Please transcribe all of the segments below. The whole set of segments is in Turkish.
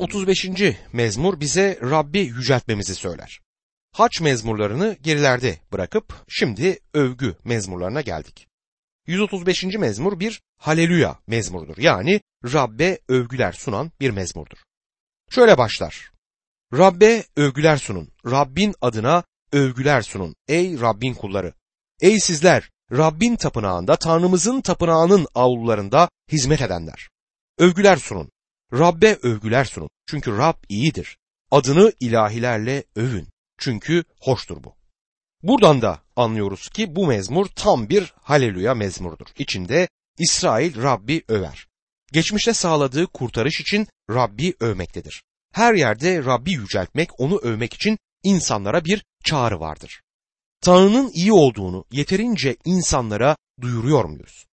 135. mezmur bize Rabbi yüceltmemizi söyler. Haç mezmurlarını gerilerde bırakıp şimdi övgü mezmurlarına geldik. 135. mezmur bir haleluya mezmurdur. Yani Rabbe övgüler sunan bir mezmurdur. Şöyle başlar. Rabbe övgüler sunun. Rabbin adına övgüler sunun. Ey Rabbin kulları. Ey sizler Rabbin tapınağında, Tanrımızın tapınağının avlularında hizmet edenler. Övgüler sunun. Rabbe övgüler sunun. Çünkü Rab iyidir. Adını ilahilerle övün. Çünkü hoştur bu. Buradan da anlıyoruz ki bu mezmur tam bir haleluya mezmurdur. İçinde İsrail Rabbi över. Geçmişte sağladığı kurtarış için Rabbi övmektedir. Her yerde Rabbi yüceltmek, onu övmek için insanlara bir çağrı vardır. Tanrı'nın iyi olduğunu yeterince insanlara duyuruyor muyuz?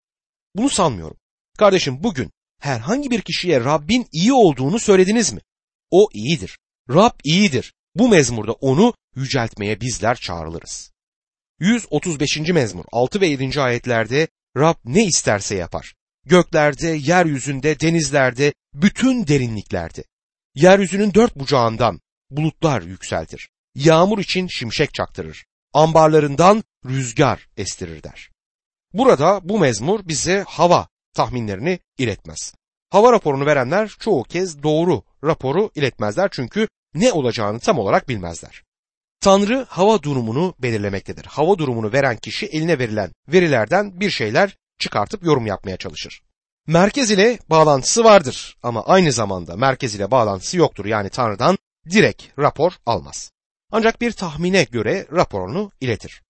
Bunu sanmıyorum. Kardeşim bugün herhangi bir kişiye Rabbin iyi olduğunu söylediniz mi? O iyidir. Rab iyidir. Bu mezmurda onu yüceltmeye bizler çağrılırız. 135. mezmur 6 ve 7. ayetlerde Rab ne isterse yapar. Göklerde, yeryüzünde, denizlerde, bütün derinliklerde. Yeryüzünün dört bucağından bulutlar yükseltir. Yağmur için şimşek çaktırır. Ambarlarından rüzgar estirir der. Burada bu mezmur bize hava tahminlerini iletmez. Hava raporunu verenler çoğu kez doğru raporu iletmezler çünkü ne olacağını tam olarak bilmezler. Tanrı hava durumunu belirlemektedir. Hava durumunu veren kişi eline verilen verilerden bir şeyler çıkartıp yorum yapmaya çalışır. Merkez ile bağlantısı vardır ama aynı zamanda merkez ile bağlantısı yoktur. Yani Tanrı'dan direkt rapor almaz. Ancak bir tahmine göre raporunu iletir.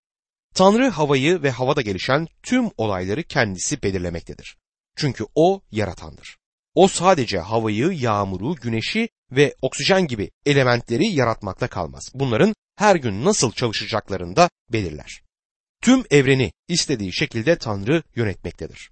Tanrı havayı ve havada gelişen tüm olayları kendisi belirlemektedir. Çünkü o yaratandır. O sadece havayı, yağmuru, güneşi ve oksijen gibi elementleri yaratmakta kalmaz. Bunların her gün nasıl çalışacaklarını da belirler. Tüm evreni istediği şekilde Tanrı yönetmektedir.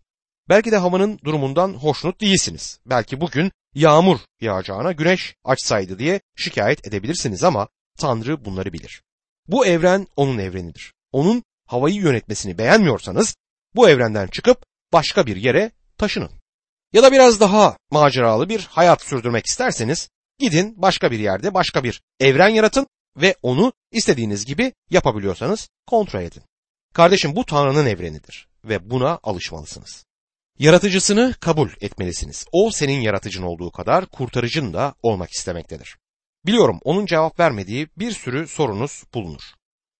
Belki de havanın durumundan hoşnut değilsiniz. Belki bugün yağmur yağacağına güneş açsaydı diye şikayet edebilirsiniz ama Tanrı bunları bilir. Bu evren onun evrenidir. Onun havayı yönetmesini beğenmiyorsanız bu evrenden çıkıp başka bir yere taşının. Ya da biraz daha maceralı bir hayat sürdürmek isterseniz gidin başka bir yerde başka bir evren yaratın ve onu istediğiniz gibi yapabiliyorsanız kontrol edin. Kardeşim bu Tanrı'nın evrenidir ve buna alışmalısınız. Yaratıcısını kabul etmelisiniz. O senin yaratıcın olduğu kadar kurtarıcın da olmak istemektedir. Biliyorum onun cevap vermediği bir sürü sorunuz bulunur.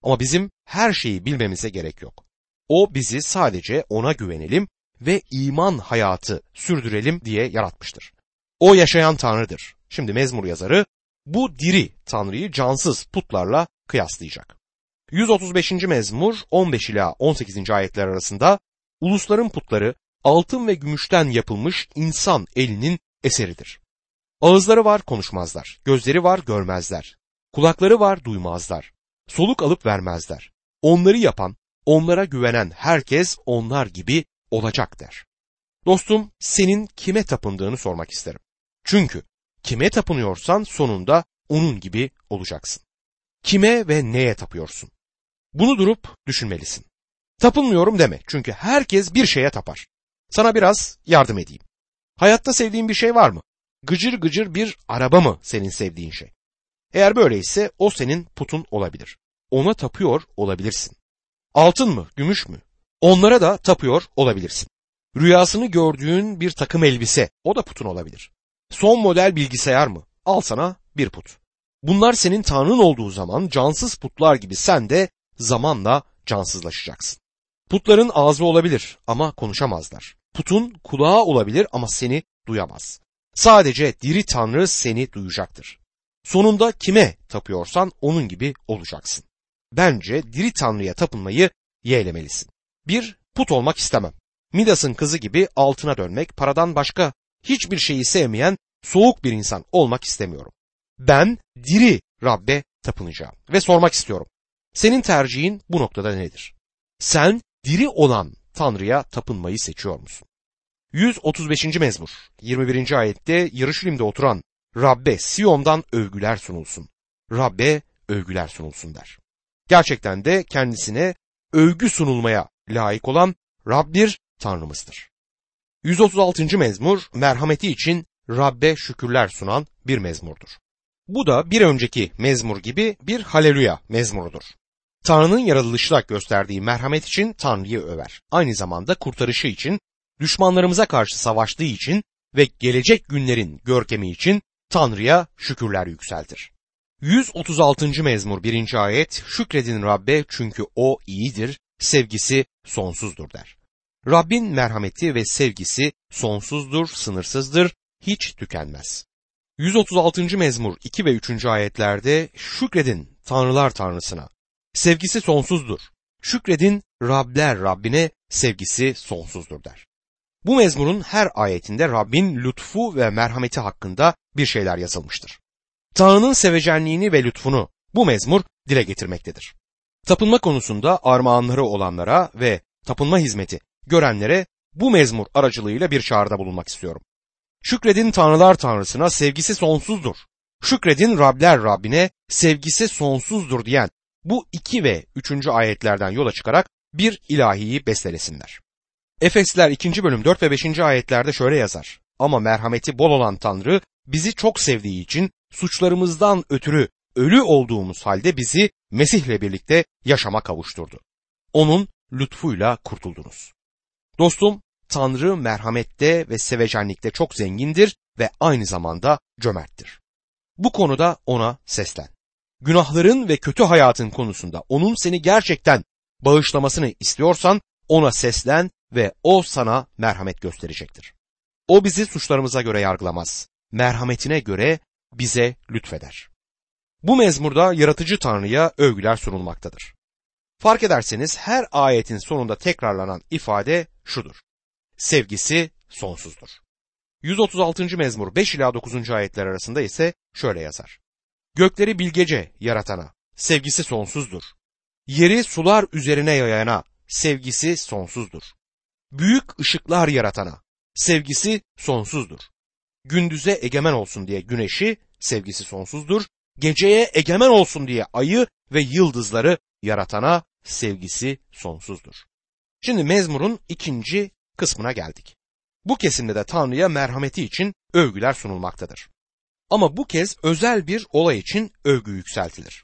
Ama bizim her şeyi bilmemize gerek yok. O bizi sadece ona güvenelim ve iman hayatı sürdürelim diye yaratmıştır. O yaşayan Tanrı'dır. Şimdi mezmur yazarı bu diri Tanrı'yı cansız putlarla kıyaslayacak. 135. mezmur 15 ila 18. ayetler arasında ulusların putları altın ve gümüşten yapılmış insan elinin eseridir. Ağızları var konuşmazlar, gözleri var görmezler, kulakları var duymazlar, soluk alıp vermezler. Onları yapan, onlara güvenen herkes onlar gibi olacak der. Dostum senin kime tapındığını sormak isterim. Çünkü kime tapınıyorsan sonunda onun gibi olacaksın. Kime ve neye tapıyorsun? Bunu durup düşünmelisin. Tapınmıyorum deme çünkü herkes bir şeye tapar. Sana biraz yardım edeyim. Hayatta sevdiğin bir şey var mı? Gıcır gıcır bir araba mı senin sevdiğin şey? Eğer böyleyse o senin putun olabilir. Ona tapıyor olabilirsin. Altın mı, gümüş mü? Onlara da tapıyor olabilirsin. Rüyasını gördüğün bir takım elbise, o da putun olabilir. Son model bilgisayar mı? Al sana bir put. Bunlar senin tanrın olduğu zaman cansız putlar gibi sen de zamanla cansızlaşacaksın. Putların ağzı olabilir ama konuşamazlar. Putun kulağı olabilir ama seni duyamaz. Sadece diri Tanrı seni duyacaktır. Sonunda kime tapıyorsan onun gibi olacaksın. Bence diri Tanrı'ya tapınmayı yeğlemelisin. Bir, put olmak istemem. Midas'ın kızı gibi altına dönmek, paradan başka hiçbir şeyi sevmeyen soğuk bir insan olmak istemiyorum. Ben diri Rabbe tapınacağım ve sormak istiyorum. Senin tercihin bu noktada nedir? Sen diri olan Tanrı'ya tapınmayı seçiyor musun? 135. mezmur 21. ayette Yarışilim'de oturan Rabbe Siyon'dan övgüler sunulsun. Rabbe övgüler sunulsun der. Gerçekten de kendisine övgü sunulmaya layık olan Rab bir Tanrımızdır. 136. mezmur merhameti için Rabbe şükürler sunan bir mezmurdur. Bu da bir önceki mezmur gibi bir haleluya mezmurudur. Tanrı'nın yaratılışta gösterdiği merhamet için Tanrı'yı över. Aynı zamanda kurtarışı için, düşmanlarımıza karşı savaştığı için ve gelecek günlerin görkemi için Tanrı'ya şükürler yükseltir. 136. mezmur 1. ayet Şükredin Rabbe çünkü O iyidir, sevgisi sonsuzdur der. Rabbin merhameti ve sevgisi sonsuzdur, sınırsızdır, hiç tükenmez. 136. mezmur 2 ve 3. ayetlerde şükredin Tanrılar Tanrısına. Sevgisi sonsuzdur. Şükredin Rabler Rabbine sevgisi sonsuzdur der. Bu mezmurun her ayetinde Rabbin lütfu ve merhameti hakkında bir şeyler yazılmıştır. Tanrı'nın sevecenliğini ve lütfunu bu mezmur dile getirmektedir. Tapınma konusunda armağanları olanlara ve tapınma hizmeti görenlere bu mezmur aracılığıyla bir çağrıda bulunmak istiyorum. Şükredin Tanrılar Tanrısına sevgisi sonsuzdur. Şükredin Rabler Rabbine sevgisi sonsuzdur diyen bu iki ve üçüncü ayetlerden yola çıkarak bir ilahiyi bestelesinler. Efesler 2. bölüm 4 ve 5. ayetlerde şöyle yazar. Ama merhameti bol olan Tanrı bizi çok sevdiği için suçlarımızdan ötürü ölü olduğumuz halde bizi Mesih'le birlikte yaşama kavuşturdu. Onun lütfuyla kurtuldunuz. Dostum, Tanrı merhamette ve sevecenlikte çok zengindir ve aynı zamanda cömerttir. Bu konuda ona seslen. Günahların ve kötü hayatın konusunda onun seni gerçekten bağışlamasını istiyorsan ona seslen ve o sana merhamet gösterecektir. O bizi suçlarımıza göre yargılamaz. Merhametine göre bize lütfeder. Bu mezmurda yaratıcı Tanrı'ya övgüler sunulmaktadır. Fark ederseniz her ayetin sonunda tekrarlanan ifade şudur. Sevgisi sonsuzdur. 136. mezmur 5 ila 9. ayetler arasında ise şöyle yazar. Gökleri bilgece yaratana, sevgisi sonsuzdur. Yeri sular üzerine yayana, sevgisi sonsuzdur. Büyük ışıklar yaratana, sevgisi sonsuzdur. Gündüze egemen olsun diye güneşi, sevgisi sonsuzdur. Geceye egemen olsun diye ayı ve yıldızları yaratana sevgisi sonsuzdur. Şimdi mezmurun ikinci kısmına geldik. Bu kesimde de Tanrı'ya merhameti için övgüler sunulmaktadır. Ama bu kez özel bir olay için övgü yükseltilir.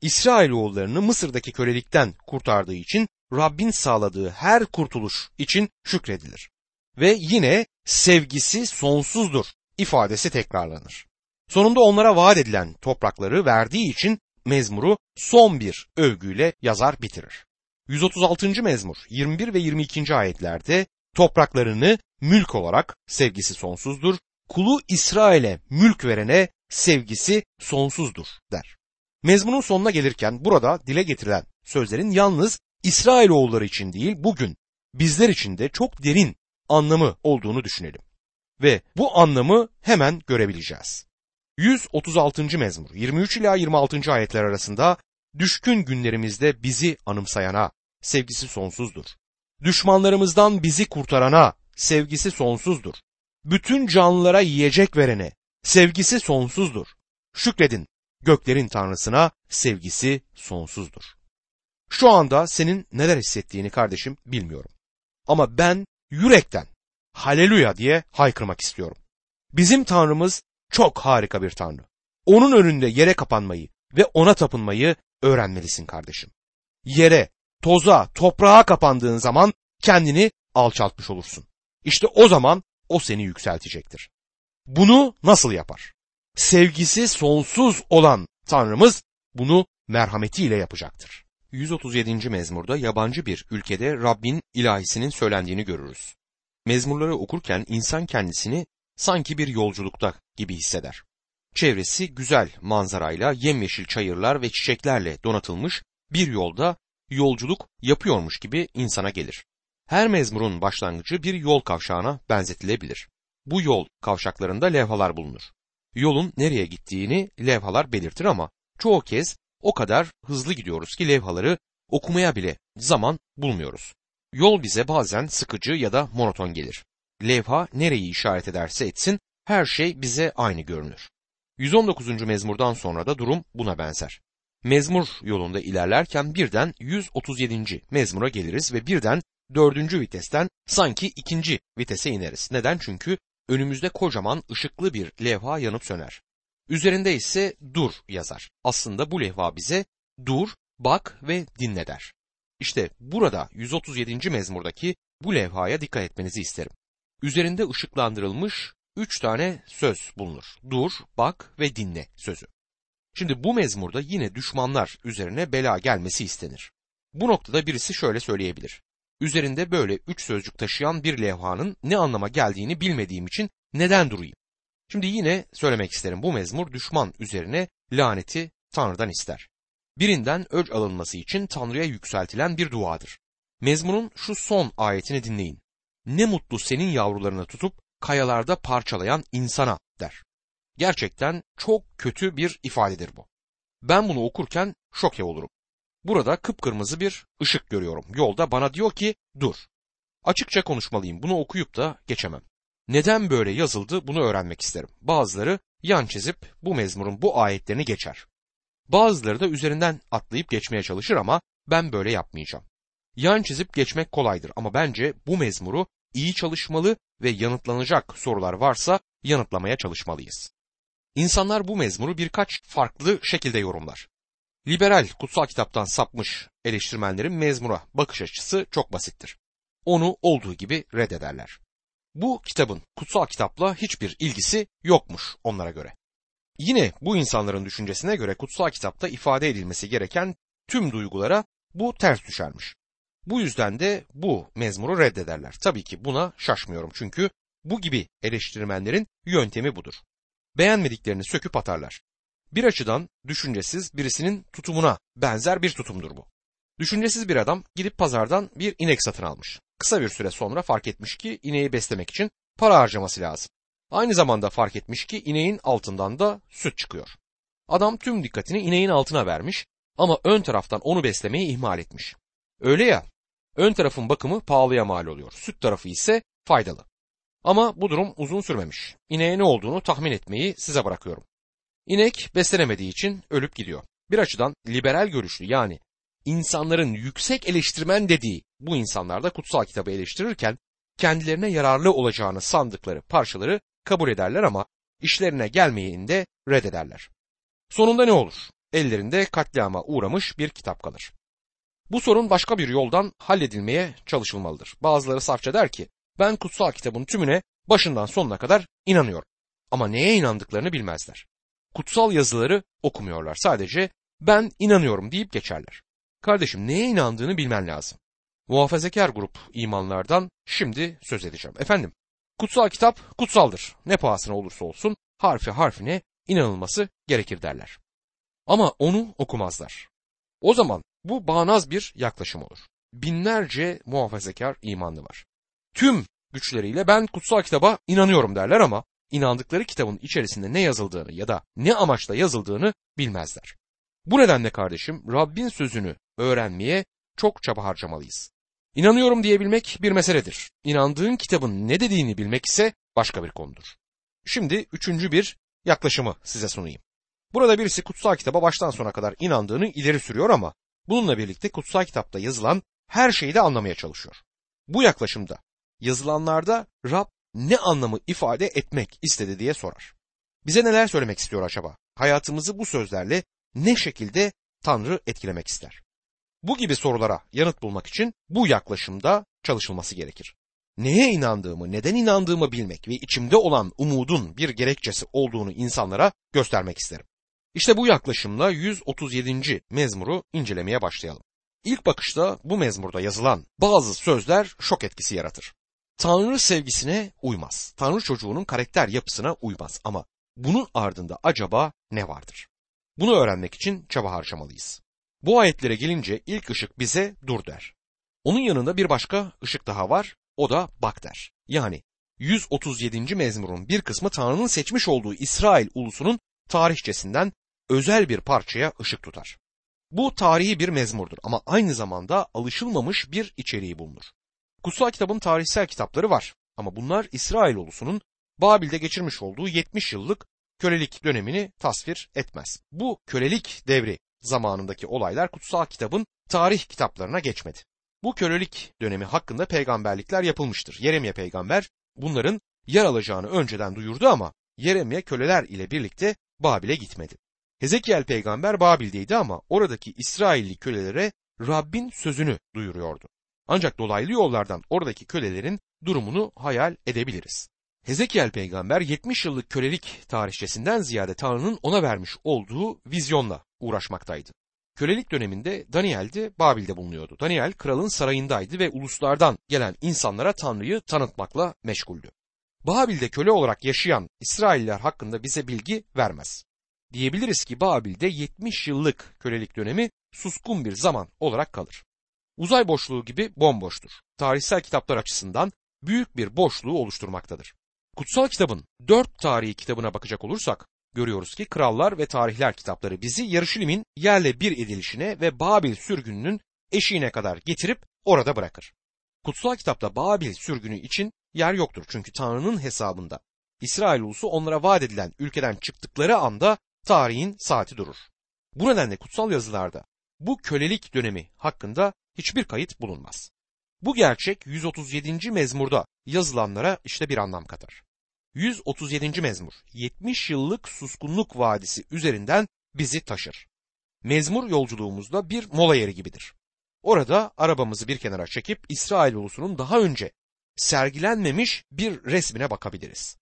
İsrailoğullarını Mısır'daki kölelikten kurtardığı için Rabbin sağladığı her kurtuluş için şükredilir. Ve yine sevgisi sonsuzdur ifadesi tekrarlanır. Sonunda onlara vaat edilen toprakları verdiği için mezmuru son bir övgüyle yazar bitirir. 136. mezmur 21 ve 22. ayetlerde topraklarını mülk olarak sevgisi sonsuzdur, kulu İsrail'e mülk verene sevgisi sonsuzdur der. Mezmunun sonuna gelirken burada dile getirilen sözlerin yalnız İsrailoğulları için değil bugün bizler için de çok derin anlamı olduğunu düşünelim. Ve bu anlamı hemen görebileceğiz. 136. mezmur 23 ila 26. ayetler arasında düşkün günlerimizde bizi anımsayana sevgisi sonsuzdur. Düşmanlarımızdan bizi kurtarana sevgisi sonsuzdur. Bütün canlılara yiyecek verene sevgisi sonsuzdur. Şükredin göklerin tanrısına sevgisi sonsuzdur. Şu anda senin neler hissettiğini kardeşim bilmiyorum. Ama ben yürekten haleluya diye haykırmak istiyorum. Bizim Tanrımız çok harika bir Tanrı. Onun önünde yere kapanmayı ve ona tapınmayı öğrenmelisin kardeşim. Yere, toza, toprağa kapandığın zaman kendini alçaltmış olursun. İşte o zaman o seni yükseltecektir. Bunu nasıl yapar? Sevgisi sonsuz olan Tanrımız bunu merhametiyle yapacaktır. 137. mezmurda yabancı bir ülkede Rabbin ilahisinin söylendiğini görürüz. Mezmurları okurken insan kendisini sanki bir yolculukta gibi hisseder. Çevresi güzel manzarayla yemyeşil çayırlar ve çiçeklerle donatılmış bir yolda yolculuk yapıyormuş gibi insana gelir. Her mezmurun başlangıcı bir yol kavşağına benzetilebilir. Bu yol kavşaklarında levhalar bulunur. Yolun nereye gittiğini levhalar belirtir ama çoğu kez o kadar hızlı gidiyoruz ki levhaları okumaya bile zaman bulmuyoruz. Yol bize bazen sıkıcı ya da monoton gelir. Levha nereyi işaret ederse etsin her şey bize aynı görünür. 119. mezmurdan sonra da durum buna benzer. Mezmur yolunda ilerlerken birden 137. mezmura geliriz ve birden dördüncü vitesten sanki ikinci vitese ineriz. Neden? Çünkü önümüzde kocaman ışıklı bir levha yanıp söner. Üzerinde ise dur yazar. Aslında bu levha bize dur, bak ve dinle der. İşte burada 137. mezmurdaki bu levhaya dikkat etmenizi isterim. Üzerinde ışıklandırılmış üç tane söz bulunur. Dur, bak ve dinle sözü. Şimdi bu mezmurda yine düşmanlar üzerine bela gelmesi istenir. Bu noktada birisi şöyle söyleyebilir. Üzerinde böyle üç sözcük taşıyan bir levhanın ne anlama geldiğini bilmediğim için neden durayım? Şimdi yine söylemek isterim bu mezmur düşman üzerine laneti Tanrı'dan ister. Birinden öc alınması için Tanrı'ya yükseltilen bir duadır. Mezmunun şu son ayetini dinleyin. Ne mutlu senin yavrularını tutup kayalarda parçalayan insana der. Gerçekten çok kötü bir ifadedir bu. Ben bunu okurken şoke olurum. Burada kıpkırmızı bir ışık görüyorum. Yolda bana diyor ki dur. Açıkça konuşmalıyım. Bunu okuyup da geçemem. Neden böyle yazıldı bunu öğrenmek isterim. Bazıları yan çizip bu mezmurun bu ayetlerini geçer. Bazıları da üzerinden atlayıp geçmeye çalışır ama ben böyle yapmayacağım. Yan çizip geçmek kolaydır ama bence bu mezmuru iyi çalışmalı ve yanıtlanacak sorular varsa yanıtlamaya çalışmalıyız. İnsanlar bu mezmuru birkaç farklı şekilde yorumlar. Liberal kutsal kitaptan sapmış eleştirmenlerin mezmura bakış açısı çok basittir. Onu olduğu gibi reddederler. Bu kitabın kutsal kitapla hiçbir ilgisi yokmuş onlara göre. Yine bu insanların düşüncesine göre kutsal kitapta ifade edilmesi gereken tüm duygulara bu ters düşermiş. Bu yüzden de bu mezmuru reddederler. Tabii ki buna şaşmıyorum çünkü bu gibi eleştirmenlerin yöntemi budur. Beğenmediklerini söküp atarlar. Bir açıdan düşüncesiz birisinin tutumuna benzer bir tutumdur bu. Düşüncesiz bir adam gidip pazardan bir inek satın almış. Kısa bir süre sonra fark etmiş ki ineği beslemek için para harcaması lazım. Aynı zamanda fark etmiş ki ineğin altından da süt çıkıyor. Adam tüm dikkatini ineğin altına vermiş ama ön taraftan onu beslemeyi ihmal etmiş. Öyle ya, ön tarafın bakımı pahalıya mal oluyor. Süt tarafı ise faydalı. Ama bu durum uzun sürmemiş. İneğe ne olduğunu tahmin etmeyi size bırakıyorum. İnek beslenemediği için ölüp gidiyor. Bir açıdan liberal görüşlü yani insanların yüksek eleştirmen dediği bu insanlar da kutsal kitabı eleştirirken kendilerine yararlı olacağını sandıkları parçaları kabul ederler ama işlerine gelmeyeni reddederler. Sonunda ne olur? Ellerinde katliama uğramış bir kitap kalır. Bu sorun başka bir yoldan halledilmeye çalışılmalıdır. Bazıları safça der ki ben kutsal kitabın tümüne başından sonuna kadar inanıyorum. Ama neye inandıklarını bilmezler. Kutsal yazıları okumuyorlar. Sadece ben inanıyorum deyip geçerler. Kardeşim neye inandığını bilmen lazım. Muhafazakar grup imanlardan şimdi söz edeceğim. Efendim, kutsal kitap kutsaldır. Ne pahasına olursa olsun harfi harfine inanılması gerekir derler. Ama onu okumazlar. O zaman bu bağnaz bir yaklaşım olur. Binlerce muhafazakar imanlı var. Tüm güçleriyle ben kutsal kitaba inanıyorum derler ama inandıkları kitabın içerisinde ne yazıldığını ya da ne amaçla yazıldığını bilmezler. Bu nedenle kardeşim Rabbin sözünü öğrenmeye çok çaba harcamalıyız. İnanıyorum diyebilmek bir meseledir. İnandığın kitabın ne dediğini bilmek ise başka bir konudur. Şimdi üçüncü bir yaklaşımı size sunayım. Burada birisi kutsal kitaba baştan sona kadar inandığını ileri sürüyor ama bununla birlikte kutsal kitapta yazılan her şeyi de anlamaya çalışıyor. Bu yaklaşımda yazılanlarda Rab ne anlamı ifade etmek istedi diye sorar. Bize neler söylemek istiyor acaba? Hayatımızı bu sözlerle ne şekilde Tanrı etkilemek ister? Bu gibi sorulara yanıt bulmak için bu yaklaşımda çalışılması gerekir. Neye inandığımı, neden inandığımı bilmek ve içimde olan umudun bir gerekçesi olduğunu insanlara göstermek isterim. İşte bu yaklaşımla 137. mezmuru incelemeye başlayalım. İlk bakışta bu mezmurda yazılan bazı sözler şok etkisi yaratır. Tanrı sevgisine uymaz. Tanrı çocuğunun karakter yapısına uymaz ama bunun ardında acaba ne vardır? Bunu öğrenmek için çaba harcamalıyız. Bu ayetlere gelince ilk ışık bize dur der. Onun yanında bir başka ışık daha var, o da bak der. Yani 137. mezmurun bir kısmı Tanrı'nın seçmiş olduğu İsrail ulusunun tarihçesinden özel bir parçaya ışık tutar. Bu tarihi bir mezmurdur ama aynı zamanda alışılmamış bir içeriği bulunur. Kutsal kitabın tarihsel kitapları var ama bunlar İsrail ulusunun Babil'de geçirmiş olduğu 70 yıllık kölelik dönemini tasvir etmez. Bu kölelik devri zamanındaki olaylar kutsal kitabın tarih kitaplarına geçmedi. Bu kölelik dönemi hakkında peygamberlikler yapılmıştır. Yeremye peygamber bunların yer alacağını önceden duyurdu ama Yeremye köleler ile birlikte Babil'e gitmedi. Hezekiel peygamber Babil'deydi ama oradaki İsrailli kölelere Rabbin sözünü duyuruyordu. Ancak dolaylı yollardan oradaki kölelerin durumunu hayal edebiliriz. Hezekiel peygamber 70 yıllık kölelik tarihçesinden ziyade Tanrı'nın ona vermiş olduğu vizyonla uğraşmaktaydı. Kölelik döneminde Daniel de Babil'de bulunuyordu. Daniel kralın sarayındaydı ve uluslardan gelen insanlara Tanrı'yı tanıtmakla meşguldü. Babil'de köle olarak yaşayan İsrailler hakkında bize bilgi vermez. Diyebiliriz ki Babil'de 70 yıllık kölelik dönemi suskun bir zaman olarak kalır. Uzay boşluğu gibi bomboştur. Tarihsel kitaplar açısından büyük bir boşluğu oluşturmaktadır. Kutsal kitabın dört tarihi kitabına bakacak olursak görüyoruz ki Krallar ve Tarihler kitapları bizi Yarışilim'in yerle bir edilişine ve Babil sürgününün eşiğine kadar getirip orada bırakır. Kutsal kitapta Babil sürgünü için yer yoktur çünkü Tanrı'nın hesabında. İsrail ulusu onlara vaat edilen ülkeden çıktıkları anda tarihin saati durur. Bu nedenle kutsal yazılarda bu kölelik dönemi hakkında hiçbir kayıt bulunmaz. Bu gerçek 137. mezmurda yazılanlara işte bir anlam katar. 137. mezmur 70 yıllık suskunluk vadisi üzerinden bizi taşır. Mezmur yolculuğumuzda bir mola yeri gibidir. Orada arabamızı bir kenara çekip İsrail ulusunun daha önce sergilenmemiş bir resmine bakabiliriz.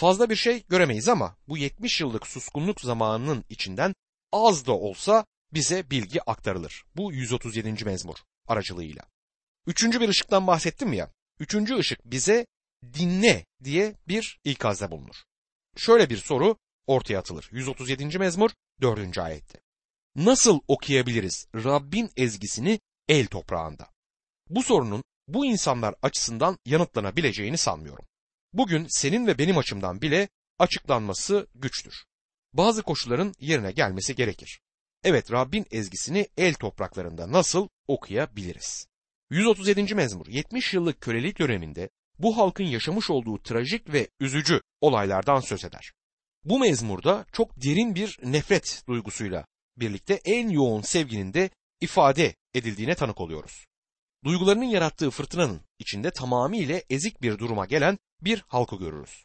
Fazla bir şey göremeyiz ama bu 70 yıllık suskunluk zamanının içinden az da olsa bize bilgi aktarılır. Bu 137. mezmur aracılığıyla. Üçüncü bir ışıktan bahsettim ya. Üçüncü ışık bize dinle diye bir ikazda bulunur. Şöyle bir soru ortaya atılır. 137. mezmur 4. ayette. Nasıl okuyabiliriz Rabbin ezgisini el toprağında? Bu sorunun bu insanlar açısından yanıtlanabileceğini sanmıyorum. Bugün senin ve benim açımdan bile açıklanması güçtür. Bazı koşulların yerine gelmesi gerekir. Evet Rabbin ezgisini el topraklarında nasıl okuyabiliriz? 137. mezmur 70 yıllık kölelik döneminde bu halkın yaşamış olduğu trajik ve üzücü olaylardan söz eder. Bu mezmurda çok derin bir nefret duygusuyla birlikte en yoğun sevginin de ifade edildiğine tanık oluyoruz. Duygularının yarattığı fırtınanın içinde tamamıyla ezik bir duruma gelen bir halkı görürüz.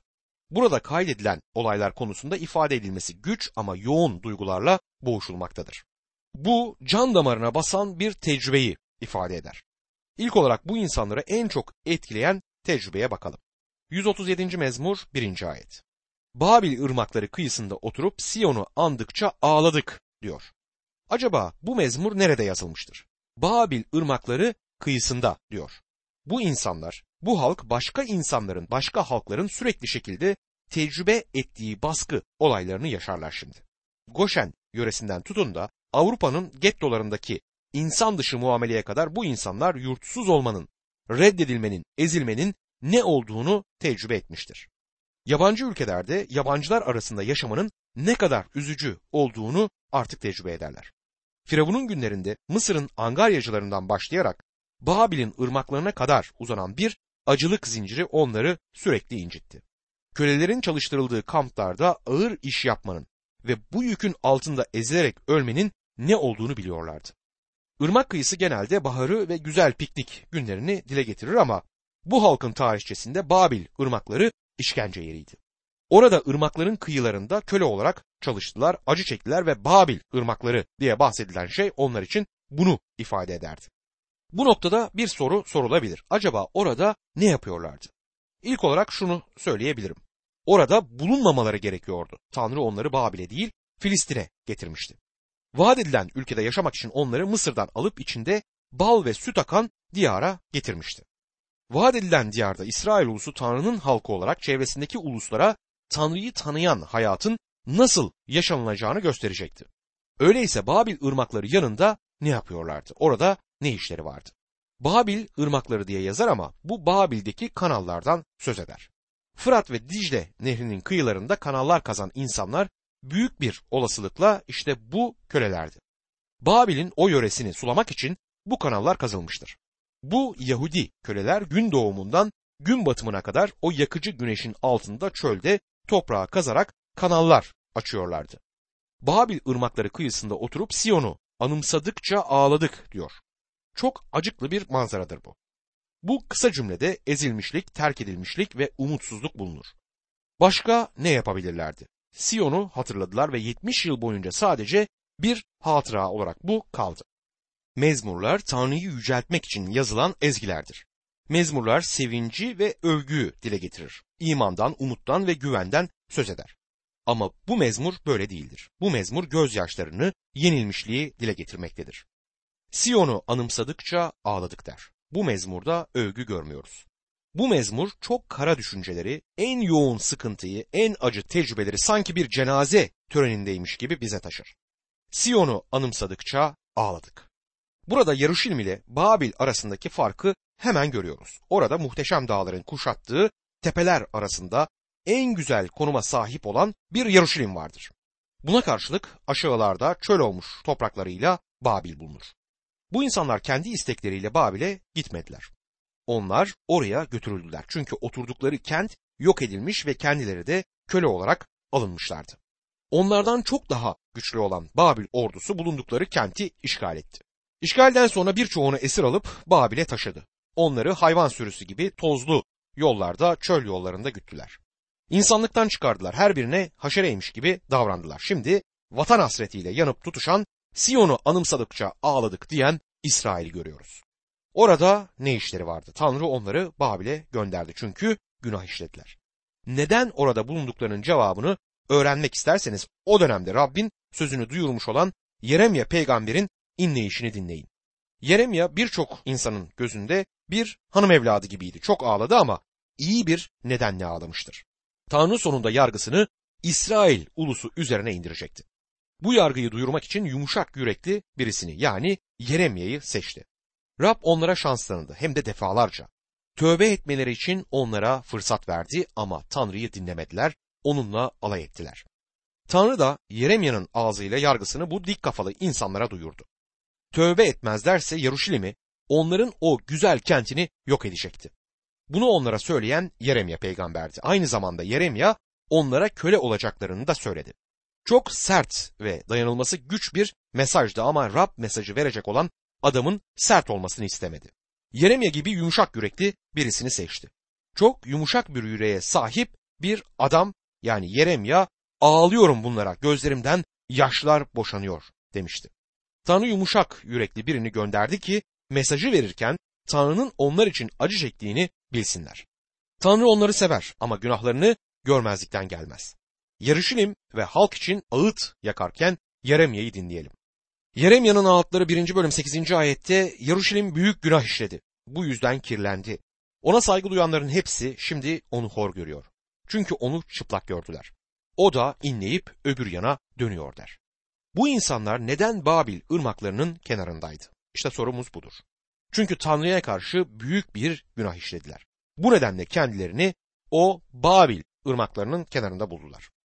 Burada kaydedilen olaylar konusunda ifade edilmesi güç ama yoğun duygularla boğuşulmaktadır. Bu can damarına basan bir tecrübeyi ifade eder. İlk olarak bu insanları en çok etkileyen tecrübeye bakalım. 137. mezmur 1. ayet. Babil ırmakları kıyısında oturup Siyon'u andıkça ağladık diyor. Acaba bu mezmur nerede yazılmıştır? Babil ırmakları kıyısında diyor. Bu insanlar, bu halk başka insanların, başka halkların sürekli şekilde tecrübe ettiği baskı olaylarını yaşarlar şimdi. Goşen yöresinden tutun da Avrupa'nın gettolarındaki insan dışı muameleye kadar bu insanlar yurtsuz olmanın, reddedilmenin, ezilmenin ne olduğunu tecrübe etmiştir. Yabancı ülkelerde yabancılar arasında yaşamanın ne kadar üzücü olduğunu artık tecrübe ederler. Firavun'un günlerinde Mısır'ın angaryacılarından başlayarak Babil'in ırmaklarına kadar uzanan bir acılık zinciri onları sürekli incitti. Kölelerin çalıştırıldığı kamplarda ağır iş yapmanın ve bu yükün altında ezilerek ölmenin ne olduğunu biliyorlardı. Irmak kıyısı genelde baharı ve güzel piknik günlerini dile getirir ama bu halkın tarihçesinde Babil ırmakları işkence yeriydi. Orada ırmakların kıyılarında köle olarak çalıştılar, acı çektiler ve Babil ırmakları diye bahsedilen şey onlar için bunu ifade ederdi. Bu noktada bir soru sorulabilir. Acaba orada ne yapıyorlardı? İlk olarak şunu söyleyebilirim. Orada bulunmamaları gerekiyordu. Tanrı onları Babil'e değil Filistin'e getirmişti. Vaat edilen ülkede yaşamak için onları Mısır'dan alıp içinde bal ve süt akan diyara getirmişti. Vaat edilen diyarda İsrail ulusu Tanrı'nın halkı olarak çevresindeki uluslara Tanrı'yı tanıyan hayatın nasıl yaşanılacağını gösterecekti. Öyleyse Babil ırmakları yanında ne yapıyorlardı? Orada ne işleri vardı? Babil ırmakları diye yazar ama bu Babil'deki kanallardan söz eder. Fırat ve Dicle nehrinin kıyılarında kanallar kazan insanlar büyük bir olasılıkla işte bu kölelerdi. Babil'in o yöresini sulamak için bu kanallar kazılmıştır. Bu Yahudi köleler gün doğumundan gün batımına kadar o yakıcı güneşin altında çölde toprağa kazarak kanallar açıyorlardı. Babil ırmakları kıyısında oturup Siyon'u anımsadıkça ağladık diyor. Çok acıklı bir manzaradır bu. Bu kısa cümlede ezilmişlik, terk edilmişlik ve umutsuzluk bulunur. Başka ne yapabilirlerdi? Siyon'u hatırladılar ve 70 yıl boyunca sadece bir hatıra olarak bu kaldı. Mezmurlar Tanrı'yı yüceltmek için yazılan ezgilerdir. Mezmurlar sevinci ve övgüyü dile getirir. İmandan, umuttan ve güvenden söz eder. Ama bu mezmur böyle değildir. Bu mezmur gözyaşlarını, yenilmişliği dile getirmektedir. Siyon'u anımsadıkça ağladık der. Bu mezmurda övgü görmüyoruz. Bu mezmur çok kara düşünceleri, en yoğun sıkıntıyı, en acı tecrübeleri sanki bir cenaze törenindeymiş gibi bize taşır. Siyon'u anımsadıkça ağladık. Burada Yaruşilim ile Babil arasındaki farkı hemen görüyoruz. Orada muhteşem dağların kuşattığı tepeler arasında en güzel konuma sahip olan bir Yaruşilim vardır. Buna karşılık aşağılarda çöl olmuş topraklarıyla Babil bulunur. Bu insanlar kendi istekleriyle Babil'e gitmediler. Onlar oraya götürüldüler. Çünkü oturdukları kent yok edilmiş ve kendileri de köle olarak alınmışlardı. Onlardan çok daha güçlü olan Babil ordusu bulundukları kenti işgal etti. İşgalden sonra birçoğunu esir alıp Babil'e taşıdı. Onları hayvan sürüsü gibi tozlu yollarda, çöl yollarında güttüler. İnsanlıktan çıkardılar. Her birine haşereymiş gibi davrandılar. Şimdi vatan hasretiyle yanıp tutuşan, Siyon'u anımsadıkça ağladık diyen İsrail'i görüyoruz. Orada ne işleri vardı? Tanrı onları Babil'e gönderdi çünkü günah işlediler. Neden orada bulunduklarının cevabını öğrenmek isterseniz o dönemde Rabbin sözünü duyurmuş olan Yeremye peygamberin inleyişini dinleyin. Yeremya birçok insanın gözünde bir hanım evladı gibiydi. Çok ağladı ama iyi bir nedenle ağlamıştır. Tanrı sonunda yargısını İsrail ulusu üzerine indirecekti. Bu yargıyı duyurmak için yumuşak yürekli birisini yani Yeremya'yı seçti. Rab onlara şans tanıdı hem de defalarca. Tövbe etmeleri için onlara fırsat verdi ama Tanrı'yı dinlemediler, onunla alay ettiler. Tanrı da Yeremya'nın ağzıyla yargısını bu dik kafalı insanlara duyurdu. Tövbe etmezlerse Yaruşilim'i, onların o güzel kentini yok edecekti. Bunu onlara söyleyen Yeremya peygamberdi. Aynı zamanda Yeremya onlara köle olacaklarını da söyledi. Çok sert ve dayanılması güç bir mesajdı ama Rab mesajı verecek olan adamın sert olmasını istemedi. Yeremya gibi yumuşak yürekli birisini seçti. Çok yumuşak bir yüreğe sahip bir adam yani Yeremya ağlıyorum bunlara gözlerimden yaşlar boşanıyor demişti. Tanrı yumuşak yürekli birini gönderdi ki mesajı verirken Tanrı'nın onlar için acı çektiğini bilsinler. Tanrı onları sever ama günahlarını görmezlikten gelmez. Yarışilim ve halk için ağıt yakarken Yeremya'yı dinleyelim. Yeremya'nın ağıtları 1. bölüm 8. ayette Yaruşilim büyük günah işledi. Bu yüzden kirlendi. Ona saygı duyanların hepsi şimdi onu hor görüyor. Çünkü onu çıplak gördüler. O da inleyip öbür yana dönüyor der. Bu insanlar neden Babil ırmaklarının kenarındaydı? İşte sorumuz budur. Çünkü Tanrı'ya karşı büyük bir günah işlediler. Bu nedenle kendilerini o Babil ırmaklarının kenarında buldular.